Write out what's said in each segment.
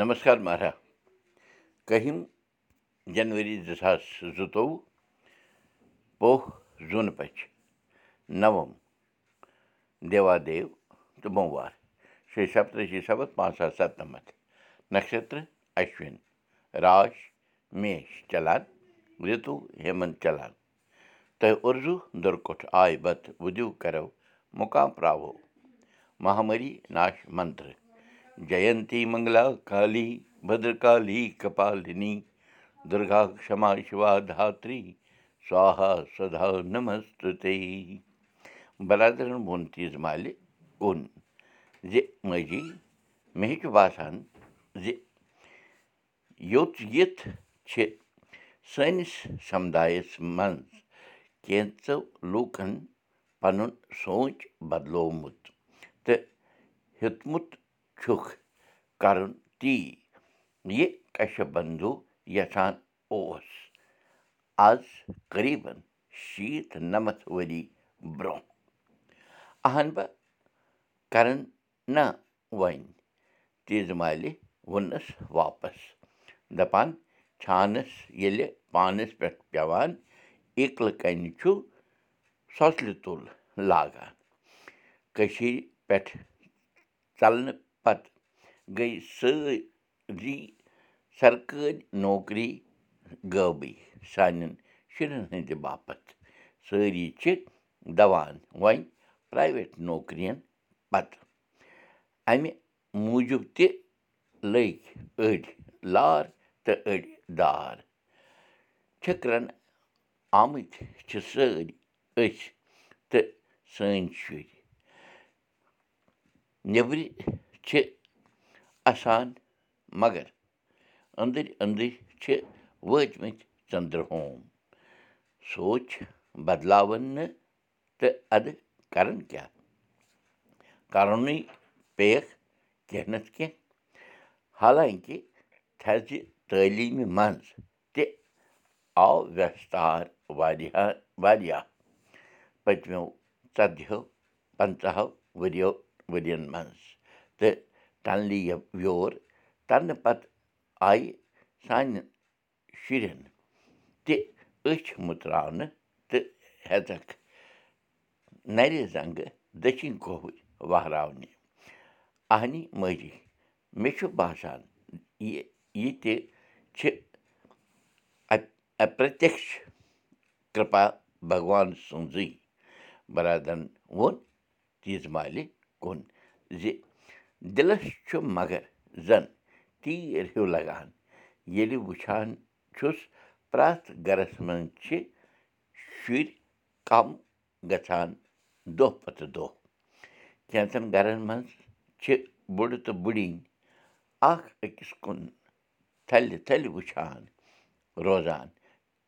نمسکار مہراج کٔہِم جنؤری زٕ ساس زٕتووُہ پوہ زوٗنہٕ پٔچھ نوم دیوادیو تہٕ بوموار شیٚیہِ سَتتٲجی سَتھ پانٛژھ ساس سَتنَمَتھ نَشترٕ اَشوِن راش میش چلان رِتوٗ ہیمنت چلان تۄہہِ اُرزوٗ دُرکُٹھ آے بتہٕ وُدِو کَرو مُقام پرٛاوو مہامری ناش منترٕ جینتی منگلا کالی بدرکالی کپالنی دُرگا کما شِوا دھاتری سوہا سدا نمست برادرَن ووٚن تیٖژ مالہِ اوٚن زِ ماجی مےٚ چھُ باسان زِ یوٚت یِتھ چھِ سٲنِس سَمدایَس منٛز کینٛژو لوٗکَن پَنُن سونٛچ بَدلومُت تہٕ ہیوٚتمُت چھُکھ کَرُن تی یہِ کَشہِ بنٛدوٗ یَژھان اوس آز قریٖبن شیٖتھ نَمَتھ ؤری برٛونٛہہ اہن بہٕ کَرَن نہ وۄنۍ تیٖژ مالہِ ووٚننَس واپَس دَپان چھانَس ییٚلہِ پانَس پٮ۪ٹھ پٮ۪وان اِکلہٕ کَنہِ چھُ سۄژلہِ تُل لاگان کٔشیٖرِ پٮ۪ٹھ ژَلنہٕ پَتہٕ گٔے سٲری سرکٲرۍ نوکری غٲبٕے سانٮ۪ن شُرٮ۪ن ہٕنٛدِ باپتھ سٲری چھِ دَوان وۄنۍ پرٛایویٹ نوکرِیَن پَتہٕ اَمہِ موٗجوٗب تہِ لٔگۍ أڑۍ لار تہٕ أڑۍ دار چھِکرَن آمٕتۍ چھِ سٲری أسۍ تہٕ سٲنۍ شُرۍ نیٚبرِ چھِ اَسان مگر أنٛدٕرۍ أنٛدٕرۍ چھِ وٲتۍمٕتۍ ژٔنٛدٕرہوم سونٛچ بَدلاوَن نہٕ تہٕ اَدٕ کَرَن کیٛاہ؟ کَرنُے پیٚیَکھ کیٚنٛہہ نَتہٕ کیٚنٛہہ؟ حالانٛکہِ تھزِ تعلیٖمہِ منٛز تہِ آو وٮ۪ستار واریاہ واریاہ۔ پٔتمیو ژَتجِہو پنٛژٕہو ؤرِیو ؤرِیَن منٛز تہٕ ٹنلی یور تَرنہٕ پَتہٕ آیہِ سانہِ شُرٮ۪ن تہِ أچھ مٔژراونہٕ تہٕ ہٮ۪ژکھ نَرِ زنٛگہٕ دٔچھِنۍ کھووٕرۍ وہراونہِ اہنی ماجی مےٚ چھُ باسان یہِ یہِ تہِ چھِ اپرتِکش کِرپا بھگوان سٕنٛزٕے بَرادرَن ووٚن تیٖژ مالہِ کُن زِ دِلَس چھُ مگر زَن تیٖر ہیوٗ لَگان ییٚلہِ وٕچھان چھُس پرٛٮ۪تھ گَرَس منٛز چھِ شُرۍ کَم گژھان دۄہ پَتہٕ دۄہ کینٛژَن گَرَن منٛز چھِ بُڈٕ تہٕ بُڈِنۍ اَکھ أکِس کُن تھَلہِ تھَلہِ وٕچھان روزان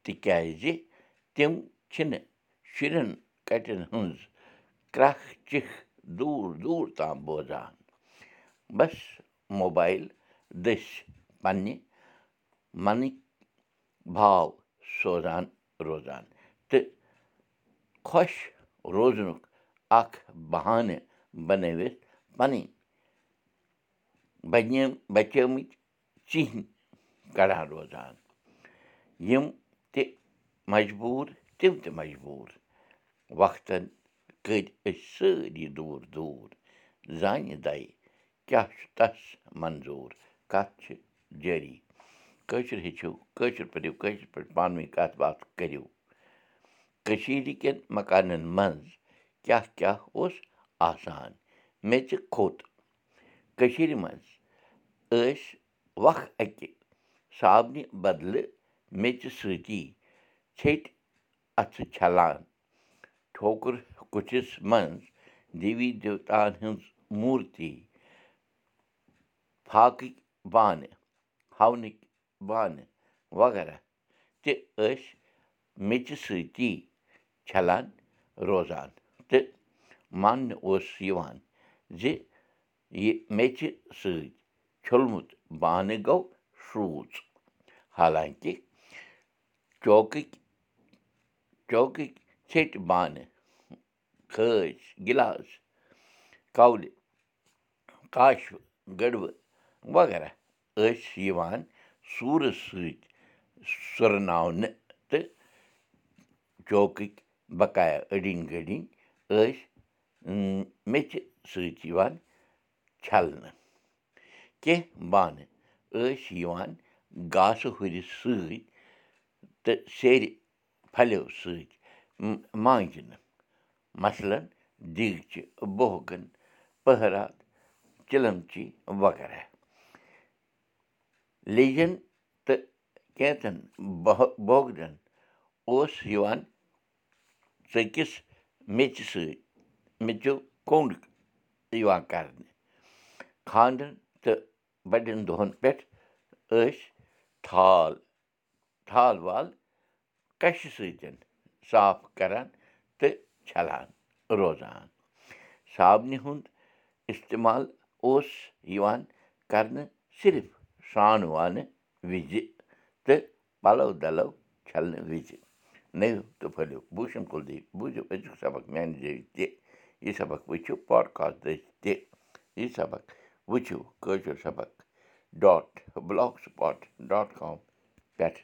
تِکیٛازِ تِم چھِنہٕ شُرٮ۪ن کَٹٮ۪ن ہٕنٛز کرٛکھ چِکھ دوٗر دوٗر تام بوزان بَس موبایِل دٔسۍ پنٛنہِ مَنٕکۍ بھاو سوزان روزان تہٕ خۄش روزنُک اَکھ بہانہٕ بَنٲوِتھ پَنٕنۍ بَنے بَچٲمٕتۍ ژِہِنۍ کَڑان روزان یِم تہِ مجبوٗر تِم تہِ مجبوٗر وقتَن کٔرۍ أسۍ سٲری دوٗر دوٗر زانہِ دَے کیٛاہ چھُ تَس منظوٗر؟ کَتھ چھِ جٲری؟ کٲشُر ہیٚچھِو کٲشُر پٲٹھِو کٲشِر پٲٹھۍ پانہٕ ؤنۍ کَتھ باتھ کٔرِو۔ کٔشیٖرِ کٮ۪ن مکانَن منٛز کیٛاہ کیٛاہ اوس آسان؟ میٚژِ کھوٚت۔ کٔشیٖرِ منٛز ٲسۍ وق اَکہِ صابنہِ بَدلہٕ میٚژِ سۭتی ژھیٚٹۍ اَتھٕ چھَلان۔ ٹھوکُر کُٹھِس منٛز دیوی دیوتاہَن ہٕنٛز موٗرتی فاکٕکۍ بانہٕ ہونٕکۍ بانہٕ وغیرہ تہِ ٲسۍ میٚژِ سۭتی چھَلان روزان تہٕ ماننہٕ اوس یِوان زِ یہِ میٚژِ سۭتۍ چھوٚلمُت بانہٕ گوٚو شرٛوٗژ حالانٛکہِ چوکٕکۍ چوکٕکۍ ژھیٚٹۍ بانہٕ کھٲسۍ گِلاس کولہِ کاشوٕ گٔڑوٕ وغیرہ۔ ٲسۍ یِوان سوٗرٕ سۭتۍ سُرناونہٕ تہٕ چوکٕکۍ بقایا أڑِنۍ گٔڑِنۍ ٲسۍ میٚژِ سۭتۍ یِوان چھَلنہٕ۔ کینٛہہ بانہٕ ٲسۍ یِوان گاسہٕ ہُرِ سۭتۍ تہٕ سیرِ پھلیو سۭتۍ مانٛجنہٕ۔ مثلاً دیٖگچہِ بوہگَن پٔہرات چِلَمچی وغیرہ لیٚجَن تہٕ کینٛژَن بوگدَن اوس یِوان ژٔکِس میٚژِ سۭتۍ میٚژِو کوٚنٛڈ یِوان کَرنہٕ خانٛدرَن تہٕ بَڑٮ۪ن دۄہَن پٮ۪ٹھ ٲسۍ تھال تھال وال کَشہِ سۭتۍ صاف کَران تہٕ چھَلان روزان صابنہِ ہُنٛد اِستعمال اوس یِوان کَرنہٕ صرف سرٛانہٕ وانہٕ وِزِ تہٕ پَلَو دَلو چھَلنہٕ وِزِ نٔو تہٕ پھٔلِو بوٗشَن بوٗزِو أزیُک سبق میٛانہِ ذٔریعہِ تہِ یہِ سبق وٕچھِو پاڈکاسٹ دٔسۍ تہِ یہِ سبق وٕچھِو Koshur Sabaq dot blogspot dot com پٮ۪ٹھ